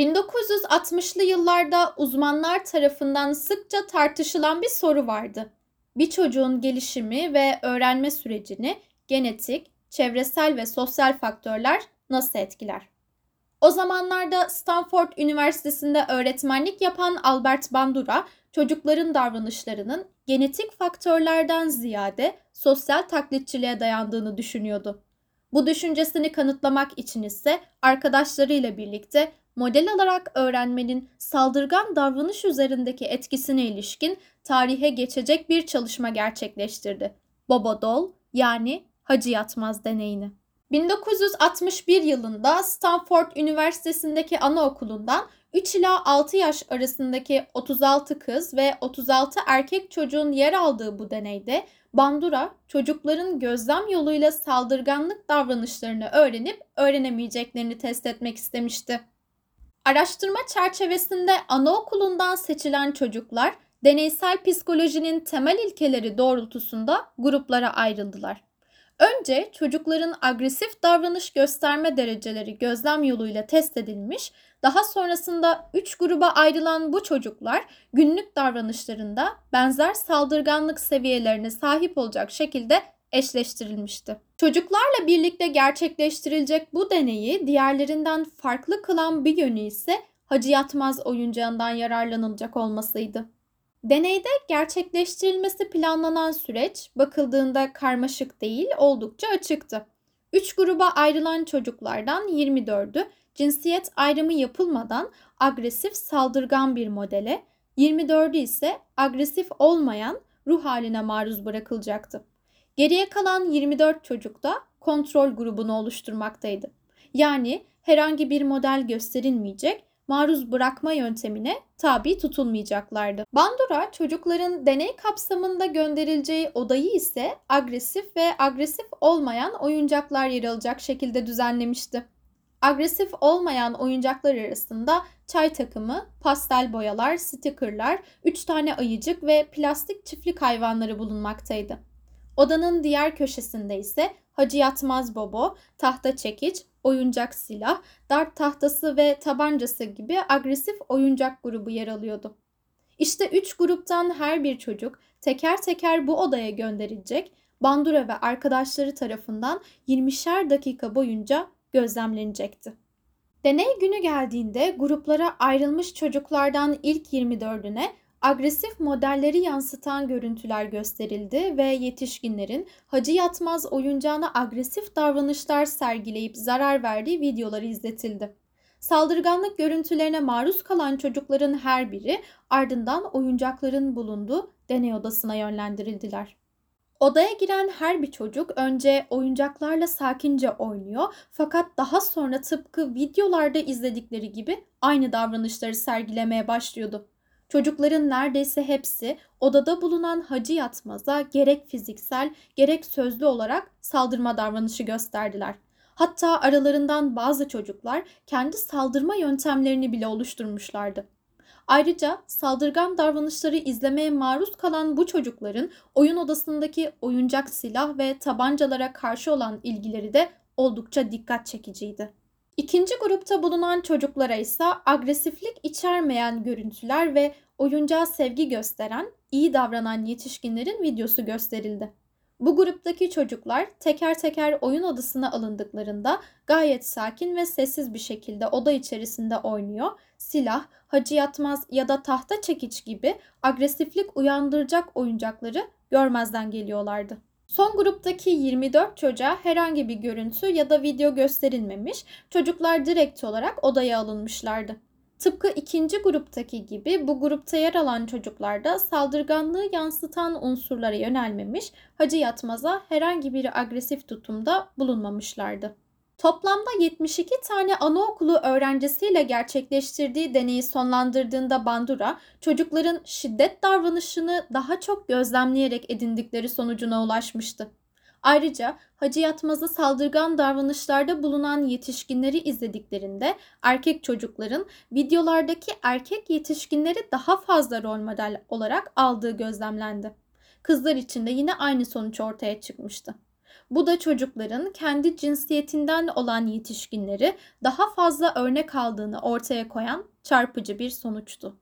1960'lı yıllarda uzmanlar tarafından sıkça tartışılan bir soru vardı. Bir çocuğun gelişimi ve öğrenme sürecini genetik, çevresel ve sosyal faktörler nasıl etkiler? O zamanlarda Stanford Üniversitesi'nde öğretmenlik yapan Albert Bandura, çocukların davranışlarının genetik faktörlerden ziyade sosyal taklitçiliğe dayandığını düşünüyordu. Bu düşüncesini kanıtlamak için ise arkadaşlarıyla birlikte model alarak öğrenmenin saldırgan davranış üzerindeki etkisine ilişkin tarihe geçecek bir çalışma gerçekleştirdi. Bobodol yani Hacı Yatmaz deneyini. 1961 yılında Stanford Üniversitesi'ndeki anaokulundan 3 ila 6 yaş arasındaki 36 kız ve 36 erkek çocuğun yer aldığı bu deneyde Bandura çocukların gözlem yoluyla saldırganlık davranışlarını öğrenip öğrenemeyeceklerini test etmek istemişti. Araştırma çerçevesinde anaokulundan seçilen çocuklar deneysel psikolojinin temel ilkeleri doğrultusunda gruplara ayrıldılar. Önce çocukların agresif davranış gösterme dereceleri gözlem yoluyla test edilmiş, daha sonrasında 3 gruba ayrılan bu çocuklar günlük davranışlarında benzer saldırganlık seviyelerine sahip olacak şekilde eşleştirilmişti. Çocuklarla birlikte gerçekleştirilecek bu deneyi diğerlerinden farklı kılan bir yönü ise Hacı Yatmaz oyuncağından yararlanılacak olmasıydı. Deneyde gerçekleştirilmesi planlanan süreç bakıldığında karmaşık değil oldukça açıktı. 3 gruba ayrılan çocuklardan 24'ü cinsiyet ayrımı yapılmadan agresif saldırgan bir modele, 24'ü ise agresif olmayan ruh haline maruz bırakılacaktı. Geriye kalan 24 çocuk da kontrol grubunu oluşturmaktaydı. Yani herhangi bir model gösterilmeyecek, maruz bırakma yöntemine tabi tutulmayacaklardı. Bandura çocukların deney kapsamında gönderileceği odayı ise agresif ve agresif olmayan oyuncaklar yer alacak şekilde düzenlemişti. Agresif olmayan oyuncaklar arasında çay takımı, pastel boyalar, stikerler, 3 tane ayıcık ve plastik çiftlik hayvanları bulunmaktaydı. Odanın diğer köşesinde ise Hacı Yatmaz Bobo, tahta çekiç, oyuncak silah, dart tahtası ve tabancası gibi agresif oyuncak grubu yer alıyordu. İşte üç gruptan her bir çocuk teker teker bu odaya gönderilecek, Bandura ve arkadaşları tarafından 20'şer dakika boyunca gözlemlenecekti. Deney günü geldiğinde gruplara ayrılmış çocuklardan ilk 24'üne agresif modelleri yansıtan görüntüler gösterildi ve yetişkinlerin Hacı Yatmaz oyuncağına agresif davranışlar sergileyip zarar verdiği videoları izletildi. Saldırganlık görüntülerine maruz kalan çocukların her biri ardından oyuncakların bulunduğu deney odasına yönlendirildiler. Odaya giren her bir çocuk önce oyuncaklarla sakince oynuyor fakat daha sonra tıpkı videolarda izledikleri gibi aynı davranışları sergilemeye başlıyordu. Çocukların neredeyse hepsi odada bulunan Hacı Yatmaz'a gerek fiziksel gerek sözlü olarak saldırma davranışı gösterdiler. Hatta aralarından bazı çocuklar kendi saldırma yöntemlerini bile oluşturmuşlardı. Ayrıca saldırgan davranışları izlemeye maruz kalan bu çocukların oyun odasındaki oyuncak silah ve tabancalara karşı olan ilgileri de oldukça dikkat çekiciydi. İkinci grupta bulunan çocuklara ise agresiflik içermeyen görüntüler ve oyuncağa sevgi gösteren, iyi davranan yetişkinlerin videosu gösterildi. Bu gruptaki çocuklar teker teker oyun odasına alındıklarında gayet sakin ve sessiz bir şekilde oda içerisinde oynuyor. Silah, hacı yatmaz ya da tahta çekiç gibi agresiflik uyandıracak oyuncakları görmezden geliyorlardı. Son gruptaki 24 çocuğa herhangi bir görüntü ya da video gösterilmemiş, çocuklar direkt olarak odaya alınmışlardı. Tıpkı ikinci gruptaki gibi bu grupta yer alan çocuklarda saldırganlığı yansıtan unsurlara yönelmemiş, Hacı Yatmaz'a herhangi bir agresif tutumda bulunmamışlardı. Toplamda 72 tane anaokulu öğrencisiyle gerçekleştirdiği deneyi sonlandırdığında Bandura, çocukların şiddet davranışını daha çok gözlemleyerek edindikleri sonucuna ulaşmıştı. Ayrıca Hacı Yatmaz'a saldırgan davranışlarda bulunan yetişkinleri izlediklerinde erkek çocukların videolardaki erkek yetişkinleri daha fazla rol model olarak aldığı gözlemlendi. Kızlar için de yine aynı sonuç ortaya çıkmıştı. Bu da çocukların kendi cinsiyetinden olan yetişkinleri daha fazla örnek aldığını ortaya koyan çarpıcı bir sonuçtu.